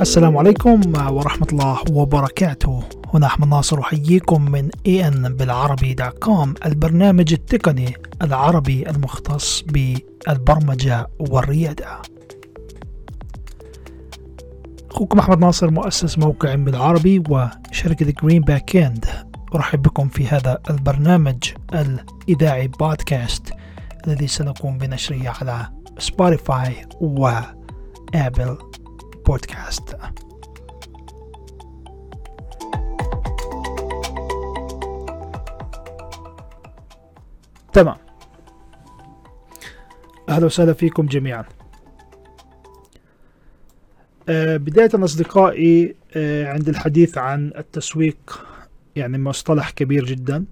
السلام عليكم ورحمة الله وبركاته. هنا أحمد ناصر أحييكم من ان بالعربي dot com البرنامج التقني العربي المختص بالبرمجة والريادة. أخوكم أحمد ناصر مؤسس موقع بالعربي وشركة جرين باك اند أرحب بكم في هذا البرنامج الإذاعي بودكاست الذي سنقوم بنشره على سبوتيفاي وآبل بودكاست. تمام. أهلا وسهلا فيكم جميعا. آه بداية أصدقائي آه عند الحديث عن التسويق يعني مصطلح كبير جدا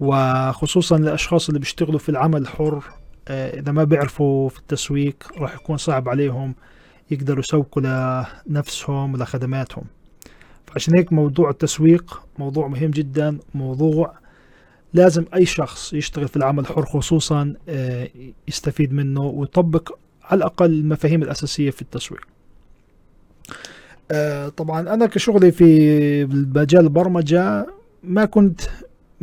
وخصوصا للأشخاص اللي بيشتغلوا في العمل الحر آه إذا ما بيعرفوا في التسويق راح يكون صعب عليهم يقدروا يسوقوا لنفسهم ولخدماتهم. فعشان هيك موضوع التسويق موضوع مهم جدا موضوع لازم أي شخص يشتغل في العمل الحر خصوصا يستفيد منه ويطبق على الأقل المفاهيم الأساسية في التسويق. طبعا أنا كشغلي في مجال البرمجة ما كنت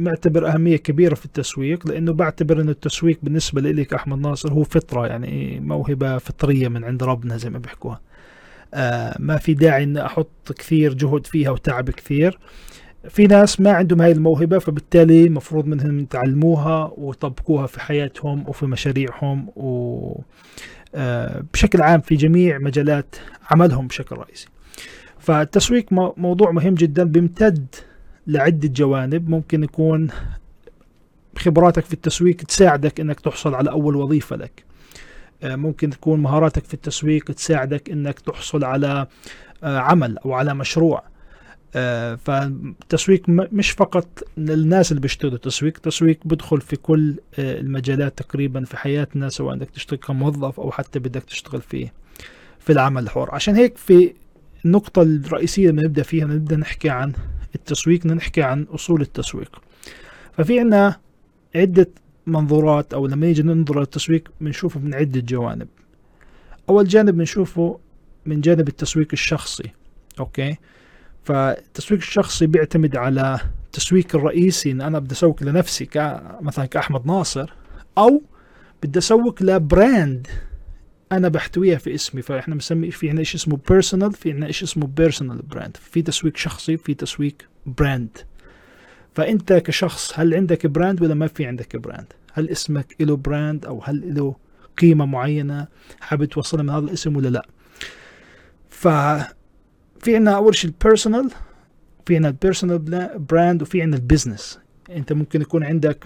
معتبر أهمية كبيرة في التسويق لأنه بعتبر أنه التسويق بالنسبة لي كأحمد ناصر هو فطرة يعني موهبة فطرية من عند ربنا زي ما بيحكوها. آه ما في داعي أن أحط كثير جهد فيها وتعب كثير. في ناس ما عندهم هاي الموهبة فبالتالي مفروض منهم يتعلموها ويطبقوها في حياتهم وفي مشاريعهم و آه بشكل عام في جميع مجالات عملهم بشكل رئيسي. فالتسويق موضوع مهم جدا بيمتد لعدة جوانب. ممكن يكون خبراتك في التسويق تساعدك إنك تحصل على أول وظيفة لك. ممكن تكون مهاراتك في التسويق تساعدك إنك تحصل على عمل أو على مشروع. فالتسويق مش فقط للناس اللي بيشتغلوا تسويق التسويق بدخل في كل المجالات تقريبا في حياتنا سواء بدك تشتغل كموظف أو حتى بدك تشتغل في في العمل الحر. عشان هيك في النقطة الرئيسية اللي نبدأ فيها نبدأ نحكي عن التسويق نحكي عن أصول التسويق. ففي عنا عدة منظورات أو لما نيجي ننظر للتسويق بنشوفه من عدة جوانب. أول جانب بنشوفه من جانب التسويق الشخصي أوكي؟ فالتسويق الشخصي بيعتمد على التسويق الرئيسي إن أنا بدي أسوق لنفسي مثلا كأحمد ناصر أو بدي أسوق ل brand أنا بحتويها في اسمي فإحنا بنسمي في عندنا شيء اسمه personal في عندنا شيء اسمه personal brand في تسويق شخصي في تسويق brand فأنت كشخص هل عندك brand ولا ما في عندك brand هل اسمك له brand أو هل له قيمة معينة؟ حابب توصلها من هذا الاسم ولا لا؟ ف في عندنا أول شيء ال personal في عندنا ال personal brand وفي عندنا ال business أنت ممكن يكون عندك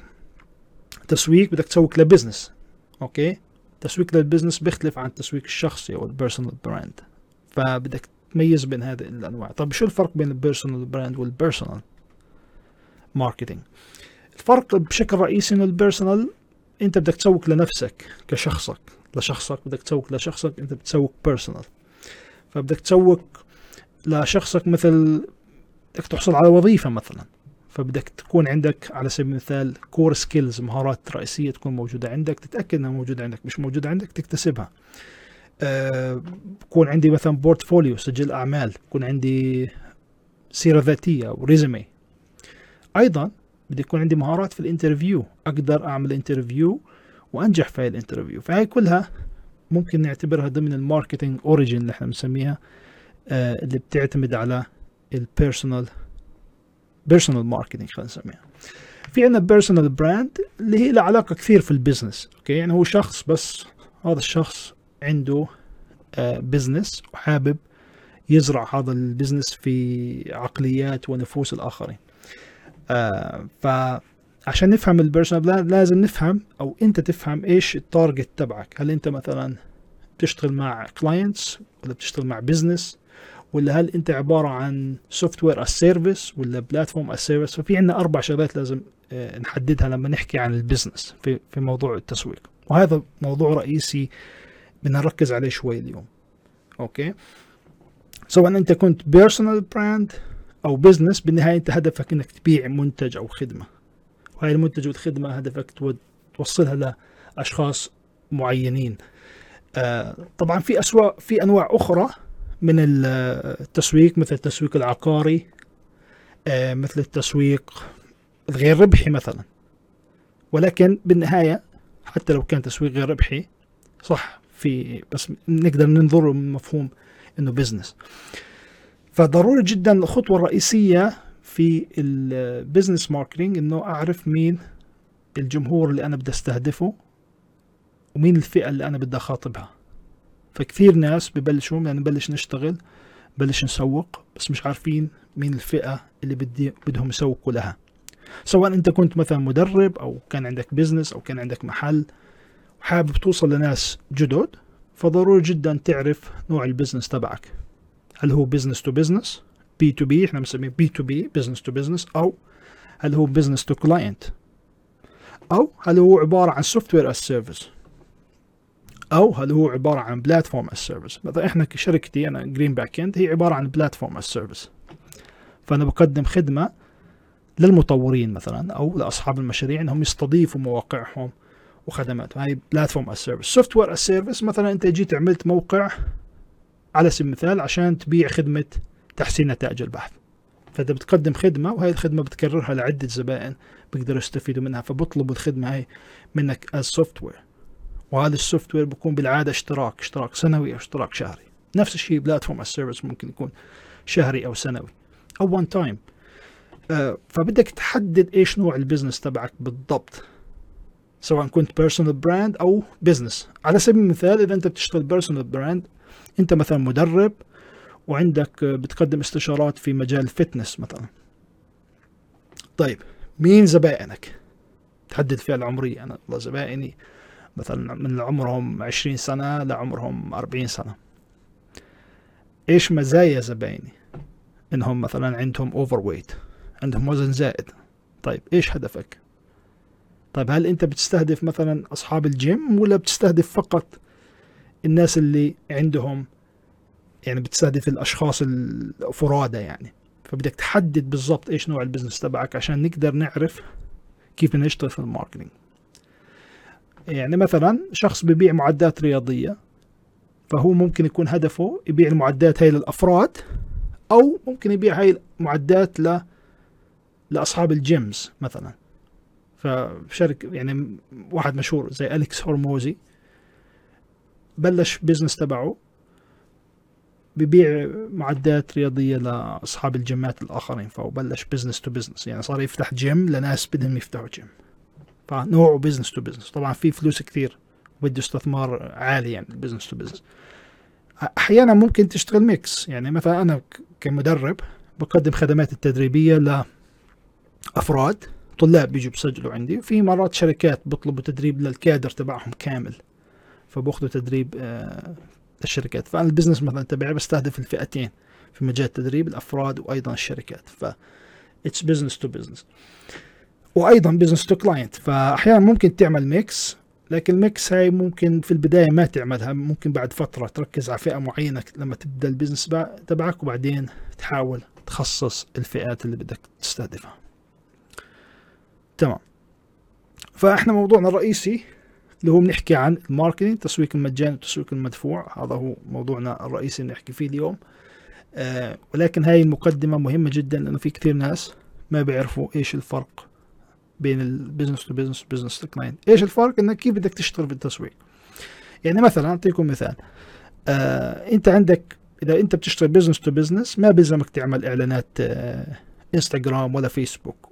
تسويق بدك تسوق ل business أوكي؟ تسويق لل business بيختلف عن التسويق الشخصي أو ال personal brand فبدك تميز بين هذه الأنواع. طب شو الفرق بين ال personal brand وال personal marketing الفرق بشكل رئيسي إنه ال personal أنت بدك تسوق لنفسك كشخصك. لشخصك بدك تسوق لشخصك أنت بتسوق personal فبدك تسوق لشخصك مثل بدك تحصل على وظيفة مثلا. فبدك تكون عندك على سبيل المثال core skills مهارات رئيسية تكون موجودة عندك تتأكد إنها موجودة عندك مش موجودة عندك تكتسبها. أه بكون عندي مثلا portfolio سجل أعمال بكون عندي سيرة ذاتية أو résumé أيضا بدي يكون عندي مهارات في ال interview أقدر أعمل interview وأنجح في ال interview. فهي كلها ممكن نعتبرها ضمن ال marketing origin اللي إحنا بنسميها آه اللي بتعتمد على ال personal personal marketing خلينا نسميها. في عندنا personal brand اللي هي لها علاقة كثير في ال business okay يعني هو شخص بس هذا الشخص عنده آه business وحابب يزرع هذا ال business في عقليات ونفوس الآخرين. آه فعشان نفهم ال personal لازم نفهم أو أنت تفهم إيش ال target تبعك. هل أنت مثلا بتشتغل مع clients ولا بتشتغل مع business ولا هل انت عبارة عن software as service ولا platform as service ففي عندنا أربع شغلات لازم نحددها لما نحكي عن ال business في في موضوع التسويق. وهذا موضوع رئيسي بدنا نركز عليه شوي اليوم. okay؟ سواء أنت كنت personal brand أو business بالنهاية أنت هدفك إنك تبيع منتج أو خدمة. وهي المنتج والخدمة هدفك توصلها لأشخاص معينين. آه طبعا في أسواق في أنواع أخرى من التسويق مثل التسويق العقاري آه، مثل التسويق الغير ربحي مثلا. ولكن بالنهاية حتى لو كان تسويق غير ربحي صح في بس نقدر ننظر من مفهوم إنه بزنس فضروري جدا الخطوة الرئيسية في ال business marketing إنه أعرف مين الجمهور اللي أنا بدي أستهدفه ومين الفئة اللي أنا بدي أخاطبها. فكثير ناس ببلشوا يعني نبلش نشتغل بلش نسوق بس مش عارفين مين الفئة اللي بدي بدهم يسوقوا لها. سواء انت كنت مثلا مدرب أو كان عندك business أو كان عندك محل وحابب توصل لناس جدد فضروري جدا تعرف نوع ال business تبعك. هل هو business to business B2B إحنا بنسميه B2B business to business أو هل هو business to client أو هل هو عبارة عن software as service أو هل هو عبارة عن platform as service مثلا إحنا كشركتي أنا جرين باك اند هي عبارة عن platform as service فأنا بقدم خدمة للمطورين مثلا أو لأصحاب المشاريع إنهم يستضيفوا مواقعهم وخدماتهم. هاي platform as service software as service مثلا أنت جيت عملت موقع على سبيل المثال عشان تبيع خدمة تحسين نتائج البحث. فانت بتقدم خدمة وهي الخدمة بتكررها لعدة زبائن بيقدروا يستفيدوا منها فبطلبوا الخدمة هاي منك as software وهذا ال software بيكون بالعادة اشتراك اشتراك سنوي أو اشتراك شهري. نفس الشيء platform as service ممكن يكون شهري أو سنوي أو one time آه فبدك تحدد إيش نوع ال business تبعك بالضبط سواء كنت personal brand أو business على سبيل المثال إذا أنت بتشتغل personal brand أنت مثلا مدرب وعندك بتقدم استشارات في مجال ال fitness مثلا. طيب مين زبائنك؟ تحدد الفئة العمرية. أنا والله زبائني مثلا من عمرهم عشرين سنة لعمرهم أربعين سنة. إيش مزايا زبائني إنهم مثلا عندهم overweight عندهم وزن زائد. طيب إيش هدفك؟ طيب هل أنت بتستهدف مثلا أصحاب الجيم ولا بتستهدف فقط الناس اللي عندهم يعني بتستهدف الأشخاص الفرادى يعني؟ فبدك تحدد بالضبط إيش نوع ال business تبعك عشان نقدر نعرف كيف نشتغل في ال marketing. يعني مثلا شخص ببيع معدات رياضية فهو ممكن يكون هدفه يبيع المعدات هاي للأفراد أو ممكن يبيع هاي المعدات ل لأصحاب ال gyms مثلا. فشركة يعني واحد مشهور زي أليكس هرموزي بلش business تبعه ببيع معدات رياضية لأصحاب الجيمات الآخرين فهو بلش business to business يعني صار يفتح جيم لناس بدهم يفتحوا جيم فنوعه business to business طبعا في فلوس كثير وبده استثمار عالي يعني business to business أحيانا ممكن تشتغل mix يعني مثلا أنا كمدرب بقدم خدمات التدريبية لأفراد طلاب بيجوا بسجلوا عندي في مرات شركات بيطلبوا تدريب للكادر تبعهم كامل فبأخذوا تدريب آه، الشركات فأنا ال business مثلا تبعي بستهدف الفئتين في مجال التدريب الأفراد وأيضا الشركات. ف it's business to business وأيضا business to client فاحيانا ممكن تعمل mix لكن ال mix هاي ممكن في البداية ما تعملها. ممكن بعد فترة تركز على فئة معينة لما تبدأ ال business تبعك وبعدين تحاول تخصص الفئات اللي بدك تستهدفها. تمام. فإحنا موضوعنا الرئيسي اللي هو بنحكي عن ال marketing التسويق المجاني والتسويق المدفوع. هذا هو موضوعنا الرئيسي اللي نحكي فيه اليوم. آه ولكن هاي المقدمة مهمة جدا لأنه في كثير ناس ما بيعرفوا إيش الفرق بين ال business to business و business to client إيش الفرق؟ إنك كيف بدك تشتغل بالتسويق. يعني مثلا أعطيكم مثال. آه أنت عندك إذا أنت بتشتغل business to business ما بيلزمك تعمل إعلانات آه انستغرام ولا فيسبوك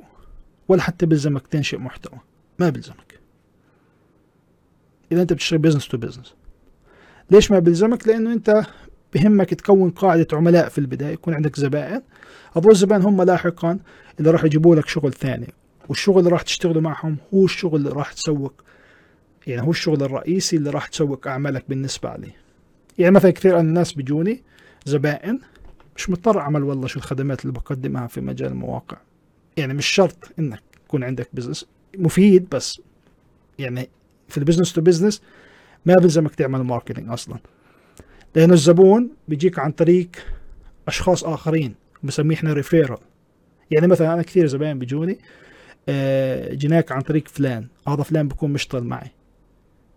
ولا حتى بيلزمك تنشئ محتوى. ما بيلزمك. إذا أنت بتشتغل business to business ليش ما بيلزمك؟ لأنه أنت بهمك تكون قاعدة عملاء في البداية يكون عندك زبائن. هذول الزبائن هم لاحقا اللي راح يجيبوا لك شغل ثاني. والشغل اللي راح تشتغله معهم هو الشغل اللي راح تسوق. يعني هو الشغل الرئيسي اللي راح تسوق أعمالك بالنسبة عليه يعني مثلا كثير من الناس بيجوني زبائن مش مضطر أعمل والله شو الخدمات اللي بقدمها في مجال المواقع. يعني مش شرط إنك يكون عندك business مفيد بس. يعني في ال business to business ما بيلزمك تعمل marketing أصلا. لأنه الزبون بيجيك عن طريق أشخاص آخرين بسميه إحنا referral يعني مثلا أنا كثير زباين بيجوني آه جيناك عن طريق فلان. هذا فلان بيكون مشتغل معي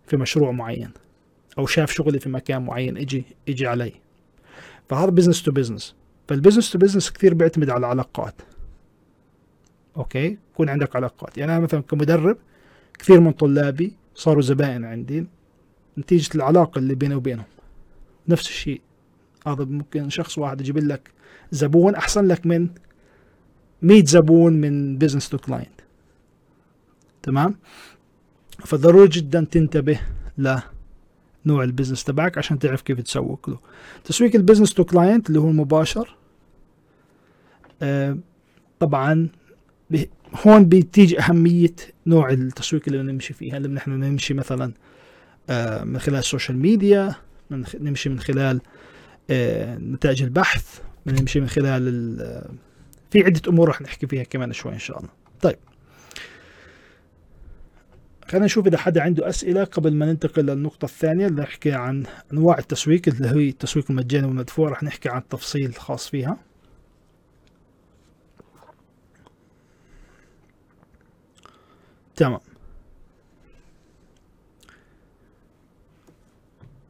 في مشروع معين أو شاف شغلي في مكان معين أجي أجي علي. فهذا business to business فال business to business كثير بيعتمد على العلاقات. okay؟ يكون عندك علاقات. يعني أنا مثلا كمدرب كثير من طلابي صاروا زبائن عندي. نتيجة العلاقة اللي بيني وبينهم. نفس الشيء. هذا ممكن شخص واحد يجيب لك زبون أحسن لك من 100 زبون من business to client تمام؟ فضروري جدا تنتبه لنوع ال business تبعك عشان تعرف كيف تسوق له. تسويق ال business to client اللي هو المباشر آه طبعا هون بتيجي أهمية نوع التسويق اللي نمشي فيه هل نحن نمشي مثلا آه من خلال ال social media من نمشي من خلال آه نتائج البحث نمشي من خلال آه، في عدة أمور رح نحكي فيها كمان شوي إن شاء الله. طيب. خلينا نشوف إذا حدا عنده أسئلة قبل ما ننتقل للنقطة الثانية اللي نحكي عن أنواع التسويق اللي هي التسويق المجاني والمدفوع. رح نحكي عن التفصيل الخاص فيها. تمام.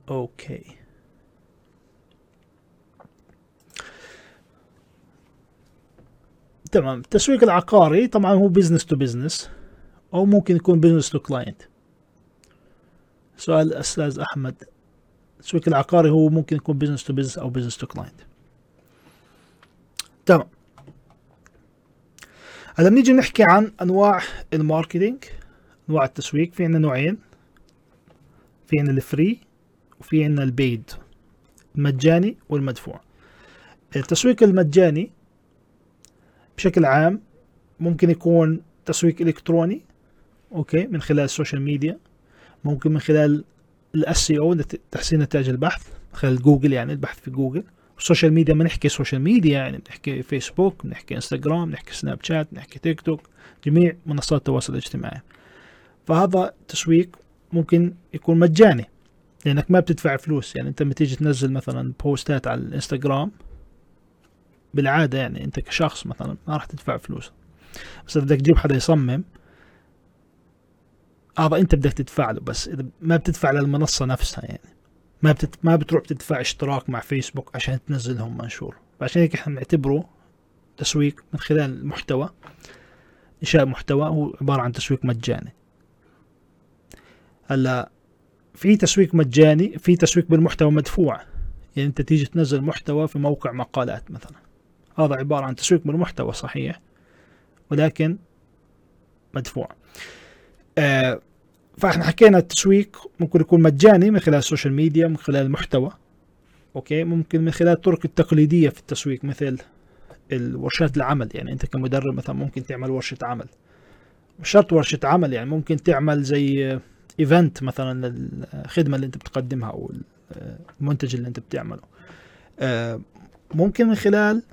okay. تمام. التسويق العقاري طبعا هو business to business أو ممكن يكون business to client سؤال الأستاذ أحمد التسويق العقاري هو ممكن يكون business to business أو business to client تمام. هلا بنيجي نحكي عن أنواع ال marketing أنواع التسويق. في عندنا نوعين في عندنا ال free وفي عندنا ال paid المجاني والمدفوع. التسويق المجاني بشكل عام ممكن يكون تسويق إلكتروني okay من خلال ال social media ممكن من خلال ال SEO تحسين نتائج البحث من خلال جوجل يعني البحث في جوجل. ال social media ما نحكي social media يعني بنحكي فيسبوك بنحكي انستغرام بنحكي سناب شات بنحكي تيك توك جميع منصات التواصل الاجتماعي. فهذا تسويق ممكن يكون مجاني لأنك ما بتدفع فلوس. يعني أنت لما تيجي تنزل مثلا بوستات على الانستغرام بالعادة يعني أنت كشخص مثلا ما راح تدفع فلوس. بس إذا بدك تجيب حدا يصمم هذا انت بدك تدفع له بس إذا ما بتدفع للمنصة نفسها يعني. ما بتت... ما بتروح تدفع اشتراك مع فيسبوك عشان تنزلهم منشور. فعشان هيك إحنا بنعتبره تسويق من خلال المحتوى إنشاء محتوى هو عبارة عن تسويق مجاني. هلأ في تسويق مجاني في تسويق بالمحتوى مدفوع. يعني أنت تيجي تنزل محتوى في موقع مقالات مثلا. هذا عبارة عن تسويق بالمحتوى صحيح ولكن مدفوع. آه فاحنا حكينا التسويق ممكن يكون مجاني من خلال السوشيال ميديا من خلال المحتوى. Okay؟ ممكن من خلال الطرق التقليدية في التسويق مثل الورشات العمل. يعني أنت كمدرب مثلا ممكن تعمل ورشة عمل. مش شرط ورشة عمل يعني ممكن تعمل زي event مثلا للخدمة اللي أنت بتقدمها أو المنتج اللي أنت بتعمله. آه، ممكن من خلال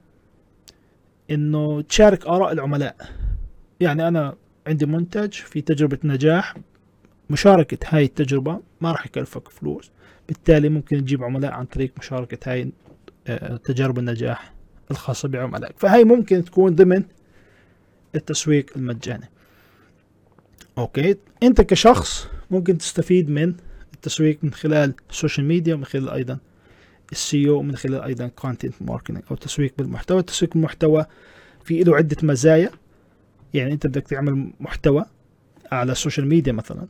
إنه تشارك آراء العملاء. يعني أنا عندي منتج في تجربة نجاح. مشاركة هاي التجربة ما راح يكلفك فلوس. بالتالي ممكن تجيب عملاء عن طريق مشاركة هاي آه، تجارب النجاح الخاصة بعملائك. فهاي ممكن تكون ضمن التسويق المجاني. Okay. أنت كشخص ممكن تستفيد من التسويق من خلال ال social media ومن خلال أيضا ال SEO من خلال أيضا content marketing أو تسويق بالمحتوى. التسويق بالمحتوى في له عدة مزايا. يعني انت بدك تعمل محتوى على ال social media مثلا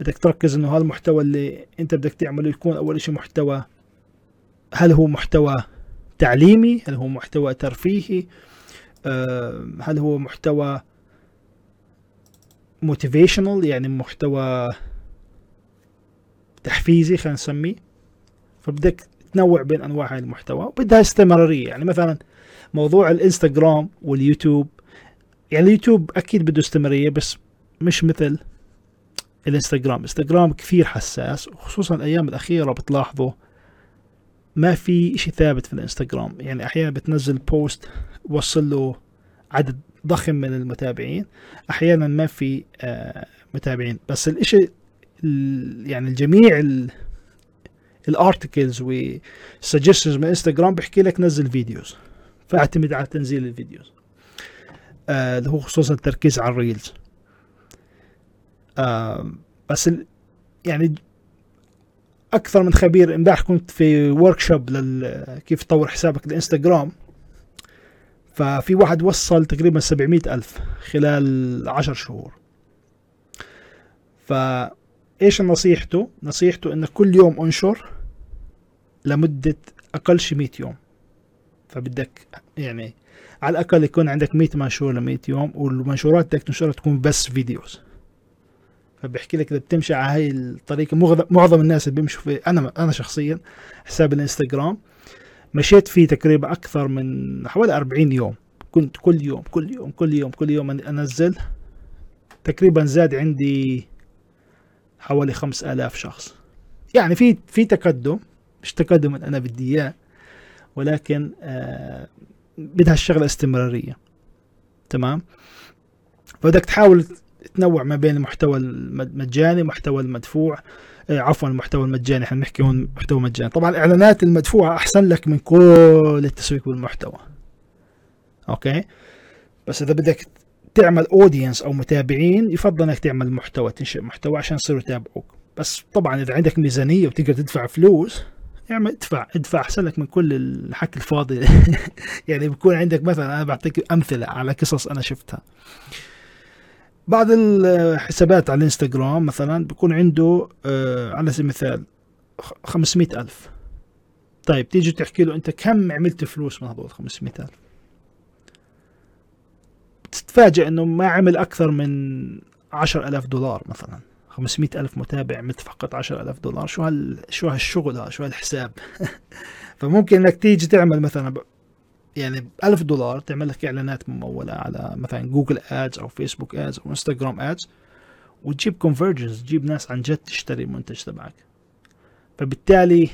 بدك تركز إنه هذا المحتوى اللي انت بدك تعمله يكون أول شيء محتوى هل هو محتوى تعليمي؟ هل هو محتوى ترفيهي؟ آه، هل هو محتوى motivational يعني محتوى تحفيزي خلينا نسميه. فبدك تنوع بين أنواع هاي المحتوى وبدها استمرارية. يعني مثلا موضوع الإنستغرام واليوتيوب يعني اليوتيوب أكيد بده استمرارية بس مش مثل الإنستغرام. الانستغرام كثير حساس وخصوصا الأيام الأخيرة بتلاحظوا ما في إشي ثابت في الإنستغرام. يعني أحيانا بتنزل بوست وصل له عدد ضخم من المتابعين أحيانا ما في آه متابعين. بس الإشي يعني الجميع ال articles وال suggestions من إنستغرام بيحكي لك نزل videos فاعتمد على تنزيل ال videos اللي آه هو خصوصا التركيز على ال reels. بس يعني أكثر من خبير امبارح كنت في workshop لل كيف تطور حسابك الانستغرام ففي واحد وصل تقريبا 700 ألف خلال عشر شهور. فإيش نصيحته؟ نصيحته إنك كل يوم انشر لمدة أقل شي 100 يوم. فبدك يعني على الأقل يكون عندك 100 منشور ل 100 يوم والمنشورات بدك تنشرها تكون بس فيديوز. فبحكي لك إذا بتمشي على هاي الطريقة معظم الناس اللي بيمشوا في أنا أنا شخصيا حساب الإنستغرام مشيت فيه تقريبا أكثر من حوالي 40 يوم. كنت كل يوم كل يوم كل يوم كل يوم أنزل تقريبا زاد عندي حوالي 5000 شخص. يعني في في تقدم مش تقدم أنا بدي إياه ولكن آه بدها الشغلة استمرارية. تمام؟ فبدك تحاول تنوع ما بين المحتوى المجاني والمحتوى المدفوع آه، عفوا المحتوى المجاني إحنا بنحكي هون محتوى مجاني. طبعا الإعلانات المدفوعة أحسن لك من كل التسويق بالمحتوى Okay؟ بس إذا بدك تعمل audience أو متابعين يفضل إنك تعمل محتوى تنشئ محتوى عشان يصيروا يتابعوك. بس طبعا إذا عندك ميزانية وتقدر تدفع فلوس يعني ادفع ادفع أحسن لك من كل الحكي الفاضي. يعني بيكون عندك مثلا أنا بعطيك أمثلة على قصص أنا شفتها. بعض الحسابات على الإنستغرام مثلا بيكون عنده آه على سبيل المثال 500 ألف. طيب تيجي تحكي له أنت كم عملت فلوس من هذول 500 ألف؟ تتفاجئ أنه ما عمل أكثر من 10000 دولار مثلا. 500 ألف متابع عملت فقط 10000 دولار. شو هال شو هالشغل هذا؟ شو هالحساب؟ فممكن إنك تيجي تعمل مثلا يعني ب 1000 دولار تعمل لك إعلانات ممولة على مثلا Google Ads أو Facebook Ads أو Instagram Ads وتجيب conversions تجيب ناس عن جد تشتري المنتج تبعك. فبالتالي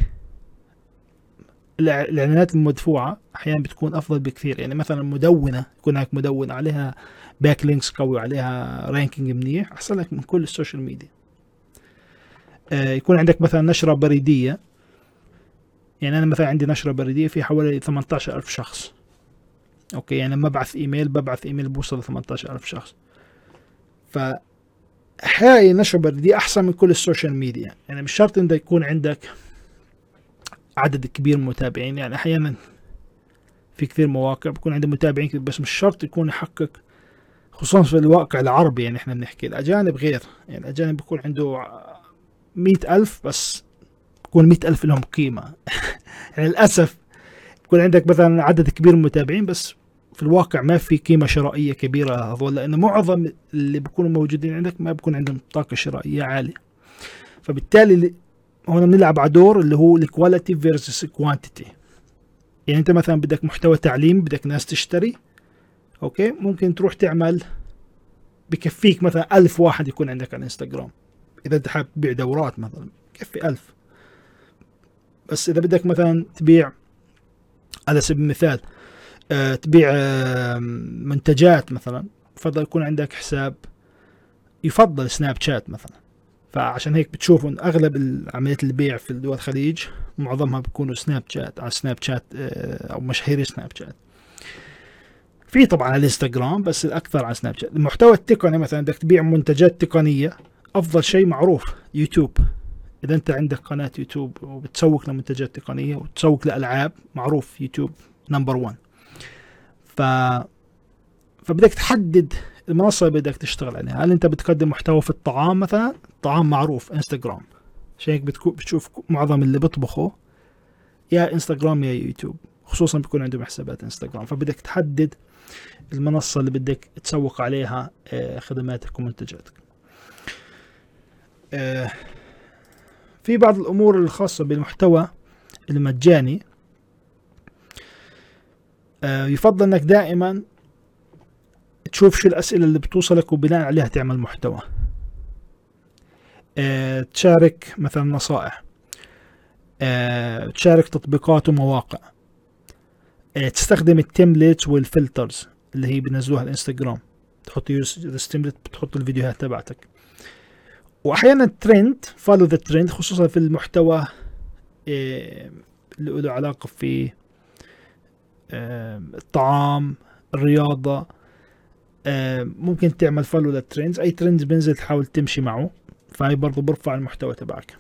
الإعلانات المدفوعة أحيانا بتكون أفضل بكثير. يعني مثلا مدونة يكون هناك مدونة عليها backlinks قوي عليها ranking منيح أحسن لك من كل ال social media آه يكون عندك مثلا نشرة بريدية. يعني أنا مثلا عندي نشرة بريدية في حوالي 18000 شخص. okay يعني لما أبعث إيميل ببعث إيميل بوصل ل 18000 شخص. ف هاي نشرة بريدية أحسن من كل ال social media يعني مش شرط إنه يكون عندك عدد كبير من المتابعين. يعني أحيانا في كثير مواقع بكون عندهم متابعين كثير بس مش شرط يكون يحقق خصوصا في الواقع العربي يعني إحنا بنحكي. الأجانب غير. يعني الأجانب بيكون عنده مئة ألف بس بكون مئة ألف لهم قيمة. يعني للأسف بكون عندك مثلا عدد كبير من المتابعين بس في الواقع ما في قيمة شرائية كبيرة هذول لأنه معظم اللي بيكونوا موجودين عندك ما بكون عندهم طاقة شرائية عالية. فبالتالي هون بنلعب على دور اللي هو ال quality versus quantity يعني انت مثلا بدك محتوى تعليم بدك ناس تشتري okay؟ ممكن تروح تعمل بكفيك مثلا ألف واحد يكون عندك على الانستغرام إذا أنت حابب تبيع دورات مثلا كفي ألف. بس إذا بدك مثلا تبيع على سبيل المثال آه تبيع آه منتجات مثلا يفضل يكون عندك حساب يفضل سناب شات مثلا. فعشان هيك بتشوفوا ان أغلب عمليه البيع في دول الخليج معظمها بيكونوا سناب شات على سناب شات آه أو مشاهير سناب شات. في طبعا على الإنستغرام بس الأكثر على سناب شات. المحتوى التقني مثلا بدك تبيع منتجات تقنية أفضل شيء معروف يوتيوب. إذا أنت عندك قناة يوتيوب وبتسوق لمنتجات تقنية وتسوق لألعاب معروف يوتيوب number 1 ف فبدك تحدد المنصة اللي بدك تشتغل عليها. هل انت بتقدم محتوى في الطعام مثلا؟ طعام معروف انستغرام. عشان هيك بتشوف معظم اللي بيطبخوا يا انستغرام يا يوتيوب. خصوصا بيكون عندهم حسابات انستغرام. فبدك تحدد المنصة اللي بدك تسوق عليها آه، خدماتك ومنتجاتك. آه، في بعض الأمور الخاصة بالمحتوى المجاني. آه، يفضل أنك دائما تشوف شو الأسئلة اللي بتوصلك وبناء عليها تعمل محتوى. آه، تشارك مثلا نصائح. تشارك تطبيقات ومواقع. تستخدم ال template وال filters اللي هي بنزلوها الإنستغرام. تحط use بتحط الفيديوهات تبعتك. واحيانا ال trend follow the trend خصوصا في المحتوى إيه، اللي له علاقة في إيه، الطعام الرياضة. ممكن تعمل follow لل trends أي ترند بينزل تحاول تمشي معه. فهي برضه برفع المحتوى تبعك.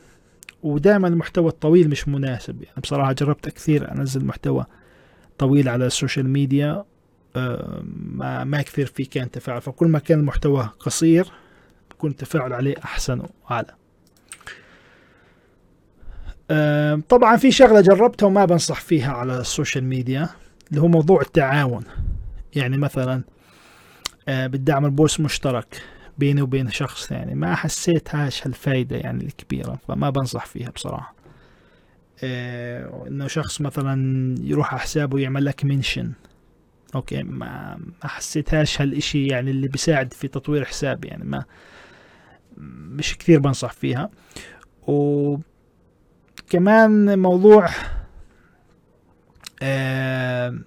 ودائما المحتوى الطويل مش مناسب. يعني بصراحة جربت كثير أنزل محتوى طويل على ال social media آه، ما ما كثير في كان تفاعل. فكل ما كان المحتوى قصير بكون التفاعل عليه أحسن وأعلى. آه، طبعا في شغلة جربتها وما بنصح فيها على ال social media اللي هو موضوع التعاون. يعني مثلا آه، بدي أعمل post مشترك بيني وبين شخص ثاني ما حسيتهاش هالفايدة يعني الكبيرة فما بنصح فيها بصراحة. إيه إنه شخص مثلا يروح على حسابه ويعمل لك mention. أوكي ما ما حسيتهاش هالإشي يعني اللي بيساعد في تطوير حسابي يعني. ما مش كثير بنصح فيها. وكمان موضوع آه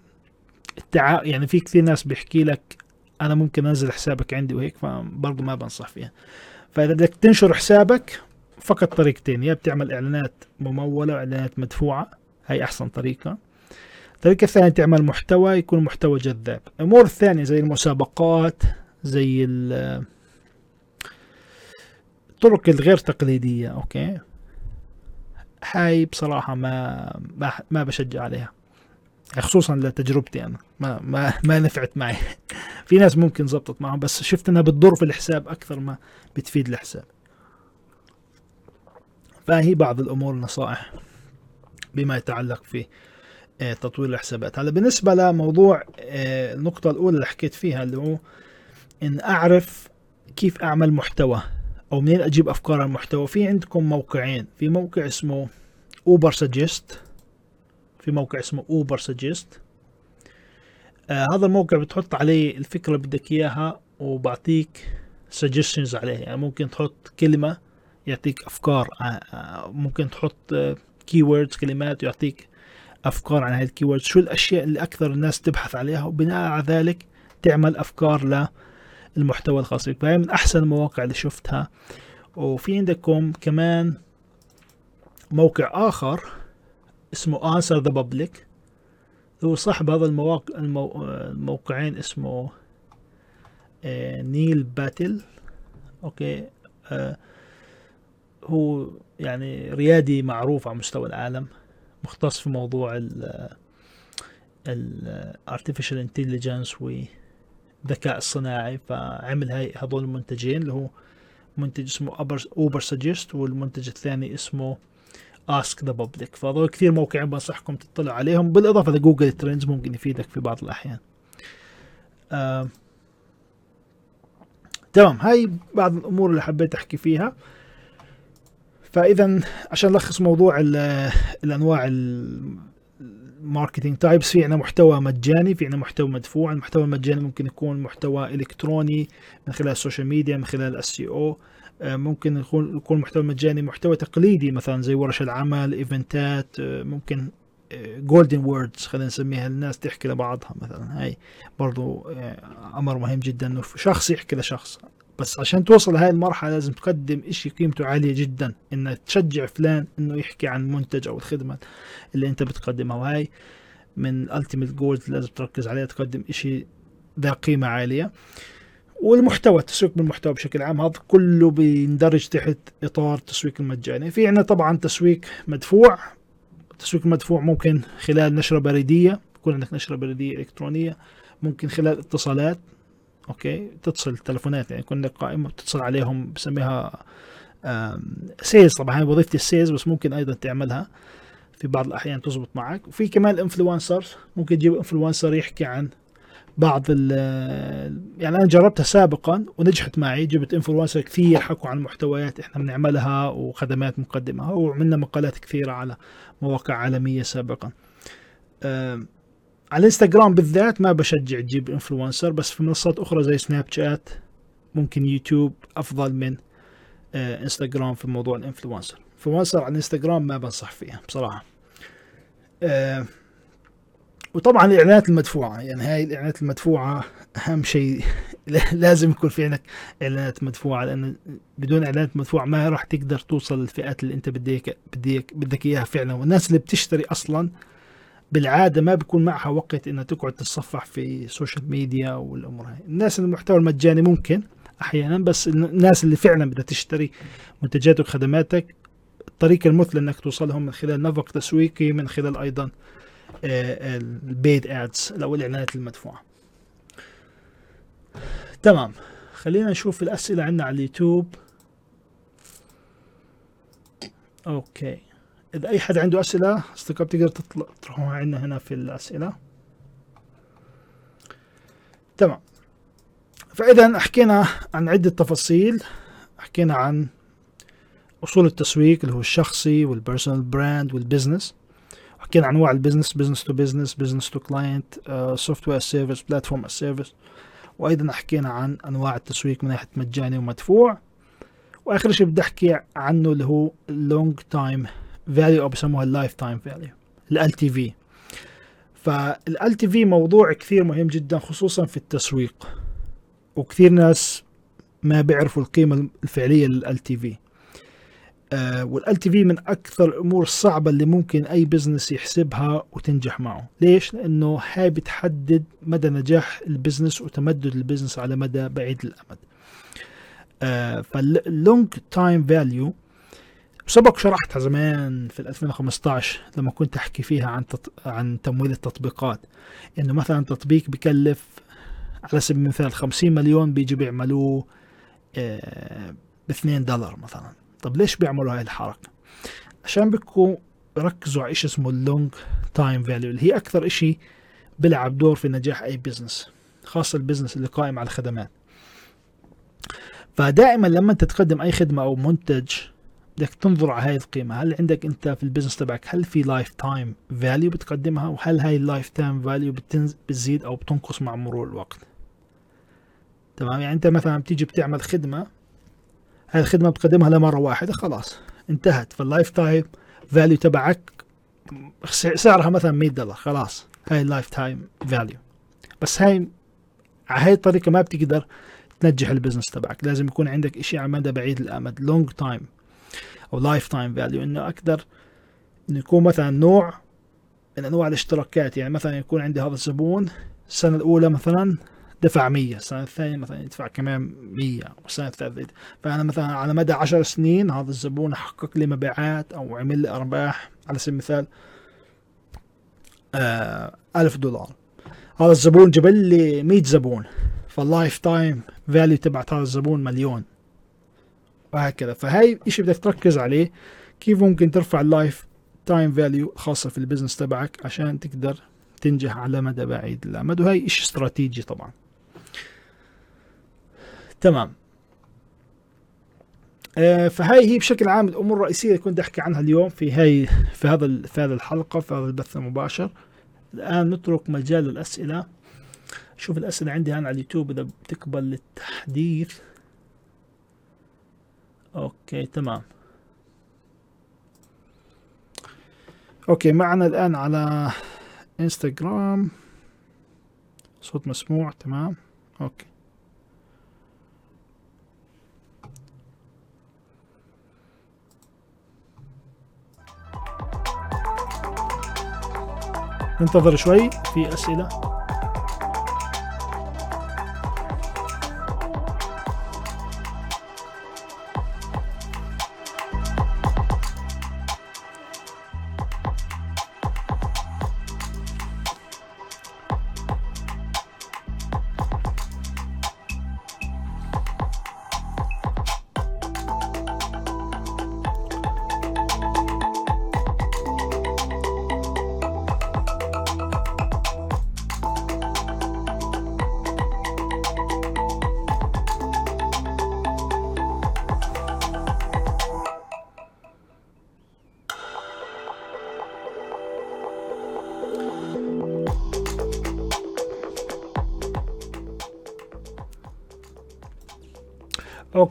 يعني في كثير ناس بيحكي لك أنا ممكن أنزل حسابك عندي وهيك فبرضه ما بنصح فيها. فإذا بدك تنشر حسابك فقط طريقتين يا بتعمل إعلانات ممولة واعلانات مدفوعة هاي أحسن طريقة. الطريقة الثانية تعمل محتوى يكون محتوى جذاب. الأمور الثانية زي المسابقات زي الطرق الغير تقليدية أوكي؟ هاي بصراحة ما, ما بشجع عليها. خصوصا لتجربتي أنا. ما ما ما نفعت معي. في ناس ممكن زبطت معهم بس شفت إنها بتضر في الحساب أكثر ما بتفيد الحساب. فهي بعض الأمور النصائح بما يتعلق في آه، تطوير الحسابات. هلا بالنسبة لموضوع آه، النقطة الأولى اللي حكيت فيها اللي هو إن أعرف كيف أعمل محتوى أو منين أجيب أفكار المحتوى. في عندكم موقعين. في موقع اسمه Ubersuggest في موقع اسمه Ubersuggest آه هذا الموقع بتحط عليه الفكرة اللي بدك إياها وبعطيك suggestions عليه. يعني ممكن تحط كلمة يعطيك أفكار آه, آه، ممكن تحط آه كلمات ويعطيك أفكار عن هذه ال keywords شو الأشياء اللي أكثر الناس تبحث عليها؟ وبناء على ذلك تعمل أفكار للمحتوى الخاص بك. فهي من أحسن المواقع اللي شفتها. وفي عندكم كمان موقع آخر اسمه Answer the Public. هو صاحب هذا المواقع المو... الموقعين اسمه آه نيل باتل. okay آه هو يعني ريادي معروف على مستوى العالم مختص في موضوع ال artificial intelligence والذكاء الصناعي. فعمل هاي هذول المنتجين اللي هو منتج اسمه Ubersuggest والمنتج الثاني اسمه Ask the Public فهذول كثير موقعين بنصحكم تطلعوا عليهم. بالإضافة ل Google Trends ممكن يفيدك في بعض الأحيان. تمام. هاي بعض الأمور اللي حبيت أحكي فيها. فاذا عشان نلخص موضوع الأنواع ال marketing types في عندنا محتوى مجاني في عندنا محتوى مدفوع. المحتوى المجاني ممكن يكون محتوى إلكتروني من خلال ال social media من خلال ال SEO آه، ممكن يكون يكون محتوى مجاني محتوى تقليدي مثلا زي ورش العمل event ات آه، ممكن golden آه، words خلينا نسميها الناس تحكي لبعضها مثلا. هاي برضو أمر مهم جدا إنه شخص يحكي لشخص. بس عشان توصل لهي المرحلة لازم تقدم إشي قيمته عالية جدا إنك تشجع فلان إنه يحكي عن المنتج أو الخدمة اللي أنت بتقدمها. وهي من ال ultimate goals لازم تركز عليها تقدم إشي ذا قيمة عالية. والمحتوى التسويق بالمحتوى بشكل عام هذا كله بيندرج تحت إطار التسويق المجاني. في عندنا طبعا تسويق مدفوع. التسويق المدفوع ممكن خلال نشرة بريدية يكون عندك نشرة بريدية إلكترونية ممكن خلال اتصالات okay؟ تتصل تلفونات يعني يكون لك قائمة بتتصل عليهم بسميها sales طبعا هاي وظيفة ال sales بس ممكن أيضا تعملها. في بعض الأحيان تزبط معك. وفي كمان influencer ممكن تجيب influencer يحكي عن بعض ال يعني أنا جربتها سابقا ونجحت معي جبت influencer كثير حكوا عن محتويات إحنا بنعملها وخدمات مقدمها وعملنا مقالات كثيرة على مواقع عالمية سابقا. على الانستغرام بالذات ما بشجع تجيب influencer بس في منصات أخرى زي سناب شات ممكن يوتيوب أفضل من آه انستغرام في موضوع ال influencer influencer على الانستغرام ما بنصح فيها بصراحة. آه وطبعا الإعلانات المدفوعة يعني هاي الإعلانات المدفوعة أهم شيء لازم يكون في عندك إعلانات مدفوعة لأن بدون إعلانات مدفوعة ما راح تقدر توصل للفئات اللي أنت بدك بدك بدك إياها فعلا. والناس اللي بتشتري أصلا بالعادة ما بيكون معها وقت إنها تقعد تتصفح في ال social media والأمور هاي. الناس المحتوى المجاني ممكن أحيانا بس الناس اللي فعلا بدها تشتري منتجاتك وخدماتك الطريقة المثلى إنك توصلهم من خلال نفق تسويقي من خلال أيضا ال paid ads أو الاعلانات المدفوعة. تمام. خلينا نشوف الأسئلة عندنا على اليوتيوب. okay. إذا أي حد عنده أسئلة أصدقاء بتقدر تطرحوها عندنا هنا في الأسئلة. تمام. فإذا حكينا عن عدة تفاصيل. حكينا عن أصول التسويق اللي هو الشخصي وال personal brand وال business حكينا عن انواع ال business business to business business to client software service platform service وأيضا حكينا عن أنواع التسويق من ناحية مجاني ومدفوع. وآخر شيء بدي أحكي عنه اللي هو ال long time value أو بسموها ال lifetime value LTV فال LTV موضوع كثير مهم جدا خصوصا في التسويق. وكثير ناس ما بيعرفوا القيمة الفعلية لل LTV وال LTV من أكثر الأمور الصعبة اللي ممكن أي business يحسبها وتنجح معه. ليش؟ لأنه هاي بتحدد مدى نجاح ال business وتمدد ال business على مدى بعيد الأمد. فال long time value سبق شرحتها زمان في 2015 لما كنت أحكي فيها عن تط... عن تمويل التطبيقات. إنه مثلا تطبيق بكلف على سبيل المثال 50 مليون بيجي بيعملوه آه ب 2 دولار مثلا. طب ليش بيعملوا هاي الحركة؟ عشان بيكونوا ركزوا على شيء اسمه ال long time value اللي هي أكثر شيء بيلعب دور في نجاح أي business خاصة ال business اللي قائم على الخدمات. فدائما لما أنت تقدم أي خدمة أو منتج بدك تنظر على هاي القيمة. هل عندك أنت في ال business تبعك هل في life time value بتقدمها؟ وهل هاي ال life time value بتزيد أو بتنقص مع مرور الوقت؟ تمام؟ يعني أنت مثلا بتيجي بتعمل خدمة هاي الخدمة بتقدمها لمرة واحدة خلاص انتهت. فال life time value تبعك سعرها مثلا 100 دولار خلاص هاي ال life time value بس هاي على هاي الطريقة ما بتقدر تنجح ال business تبعك. لازم يكون عندك إشي على مدى بعيد الأمد long time أو life time value إنه أقدر إنه يكون مثلا نوع من أنواع الاشتراكات. يعني مثلا يكون عندي هذا الزبون السنة الأولى مثلا دفع 100 السنة الثانية مثلا يدفع كمان 100 والسنة الثالثة فأنا مثلا على مدى 10 سنين هذا الزبون حقق لي مبيعات أو عمل لي أرباح على سبيل المثال آه 1000 دولار. هذا الزبون جاب لي 100 زبون. فال life time value تبعت هذا الزبون مليون. وهكذا. فهاي إشي بدك تركز عليه كيف ممكن ترفع ال life time value خاصة في ال business تبعك عشان تقدر تنجح على مدى بعيد. الأمد وهي إشي استراتيجي طبعا. تمام. آه فهاي هي بشكل عام الأمور الرئيسية اللي كنت أحكي عنها اليوم في هاي في هذا في هذه الحلقة في هذا البث المباشر. الآن نترك مجال للاسئله شوف الأسئلة عندي أنا على اليوتيوب إذا بتقبل التحديث. okay تمام. okay معنا الآن على إنستغرام. صوت مسموع تمام. okay. ننتظر شوي في أسئلة.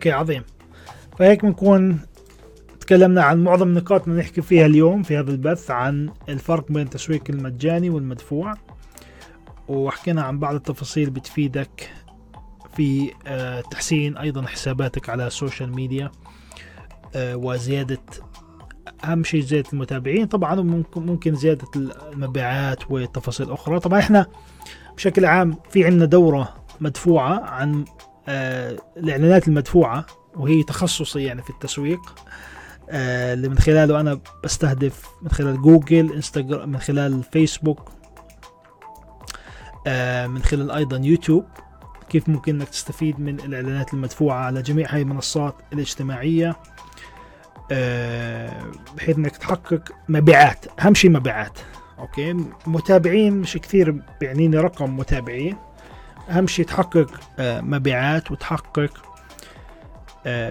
okay عظيم. فهيك بنكون تكلمنا عن معظم النقاط اللي نحكي فيها اليوم في هذا البث عن الفرق بين التسويق المجاني والمدفوع وحكينا عن بعض التفاصيل بتفيدك في آه، تحسين أيضا حساباتك على ال social media آه، وزيادة أهم شيء زيادة المتابعين. طبعا ممكن ممكن زيادة المبيعات وتفاصيل أخرى. طبعا إحنا بشكل عام في عندنا دورة مدفوعة عن الإعلانات المدفوعة وهي تخصصي يعني في التسويق آه، اللي من خلاله أنا بستهدف من خلال جوجل انستغرام من خلال فيسبوك آه، من خلال أيضا يوتيوب. كيف ممكن إنك تستفيد من الإعلانات المدفوعة على جميع هاي المنصات الاجتماعية؟ آه، بحيث إنك تحقق مبيعات. أهم شيء مبيعات. okay؟ متابعين مش كثير بيعنيني رقم متابعين أهم شيء تحقق مبيعات وتحقق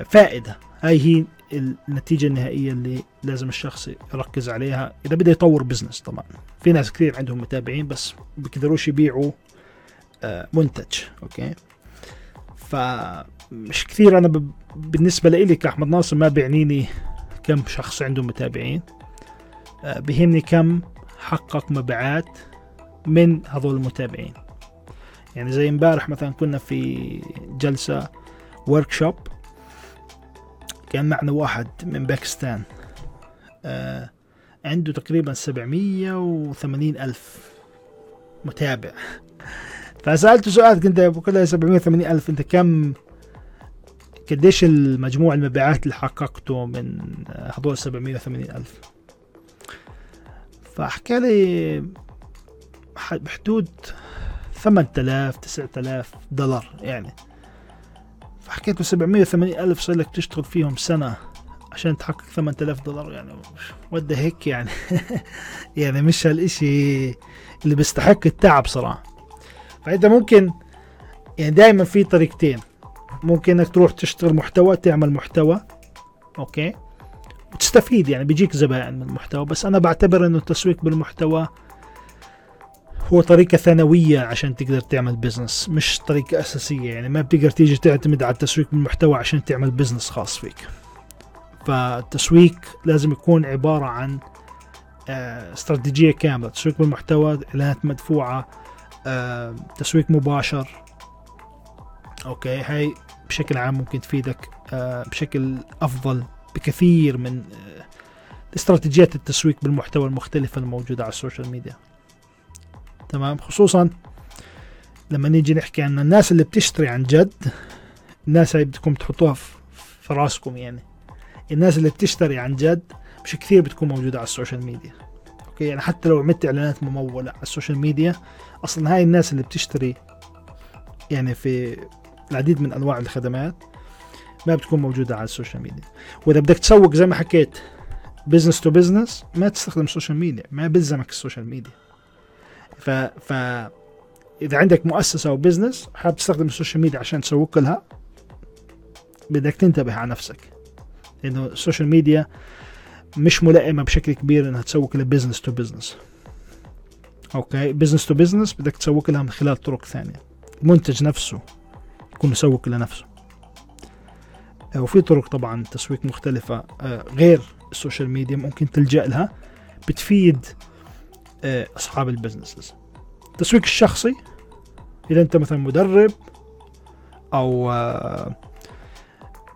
فائدة. هاي هي النتيجة النهائية اللي لازم الشخص يركز عليها. إذا بده يطور business طبعا. في ناس كثير عندهم متابعين بس بيقدروش يبيعوا آه، منتج okay؟ فمش كثير أنا ب... بالنسبة لإلي كأحمد ناصر ما بيعنيني كم شخص عنده متابعين. آه، بهمني كم حقق مبيعات من هذول المتابعين. يعني زي امبارح مثلا كنا في جلسة ورك شوب كان معنا واحد من باكستان آه عنده تقريبا سبعمية وثمانين ألف متابع. فسألته سؤال كنت بقول سبعمية وثمانين ألف أنت كم قديش المجموع المبيعات اللي حققته من هذول سبعمية وثمانين ألف؟ فحكى لي بحدود ثمانية آلاف تسعة آلاف دولار يعني. فحكيت له 780 ألف صار لك تشتغل فيهم سنة عشان تحقق 8000 دولار يعني. وده هيك يعني؟ يعني مش هالإشي اللي بيستحق التعب صراحة. فأنت ممكن يعني دائما في طريقتين. ممكن إنك تروح تشتغل محتوى تعمل محتوى okay؟ وتستفيد يعني بيجيك زبائن من المحتوى. بس أنا بعتبر إنه التسويق بالمحتوى هو طريقة ثانوية عشان تقدر تعمل business مش طريقة أساسية. يعني ما بتقدر تيجي تعتمد على التسويق بالمحتوى عشان تعمل business خاص فيك. فالتسويق لازم يكون عبارة عن آه، استراتيجية كاملة. تسويق بالمحتوى إعلانات مدفوعة آه، تسويق مباشر. okay هاي بشكل عام ممكن تفيدك آه، بشكل أفضل بكثير من استراتيجيات التسويق بالمحتوى المختلفة الموجودة على ال social media. تمام؟ خصوصا لما نيجي نحكي عن الناس اللي بتشتري عن جد الناس هاي بدكم تحطوها في راسكم يعني. الناس اللي بتشتري عن جد مش كثير بتكون موجودة على ال social media. okay؟ يعني حتى لو عملت إعلانات ممولة على ال social media أصلا هاي الناس اللي بتشتري يعني في العديد من أنواع الخدمات ما بتكون موجودة على ال social media. وإذا بدك تسوق زي ما حكيت business to business ما تستخدم ال social media ما بلزمك ال social media. ف ف إذا عندك مؤسسة أو business حابب تستخدم ال social media عشان تسوق لها بدك تنتبه على نفسك. لأنه ال social media مش ملائمة بشكل كبير إنها تسوق ل business to business okay؟ business to business بدك تسوق لها من خلال طرق ثانية. المنتج نفسه يكون يسوق لنفسه. آه، وفي طرق طبعا تسويق مختلفة. آه، غير ال social media ممكن تلجأ لها بتفيد أصحاب ال businesses. التسويق الشخصي إذا أنت مثلا مدرب أو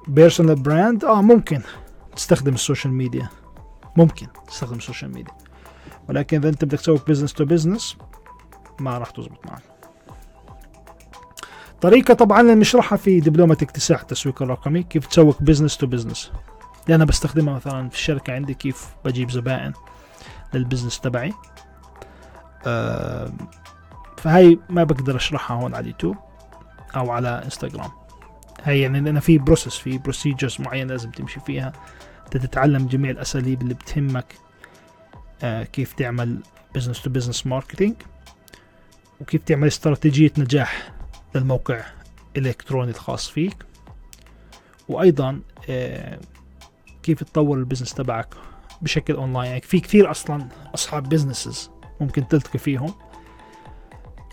personal brand آه ممكن تستخدم ال social media. ممكن تستخدم ال social media. ولكن إذا أنت بدك تسوي business to business ما راح تزبط معك. طريقة طبعا نشرحها في دبلومة اكتساح التسويق الرقمي كيف تسوق business to business اللي أنا بستخدمها مثلا في الشركة عندي كيف بجيب زبائن لل business تبعي. فهي ما بقدر أشرحها هون على اليوتيوب أو على إنستغرام. هي يعني لأن في process في procedures معينة لازم تمشي فيها. تتعلم جميع الأساليب اللي بتهمك آه كيف تعمل business to business marketing وكيف تعمل استراتيجية نجاح للموقع الإلكتروني الخاص فيك. وأيضا آه كيف تطور ال business تبعك بشكل اونلاين يعني في كثير أصلا أصحاب businesses ممكن تلتقي فيهم.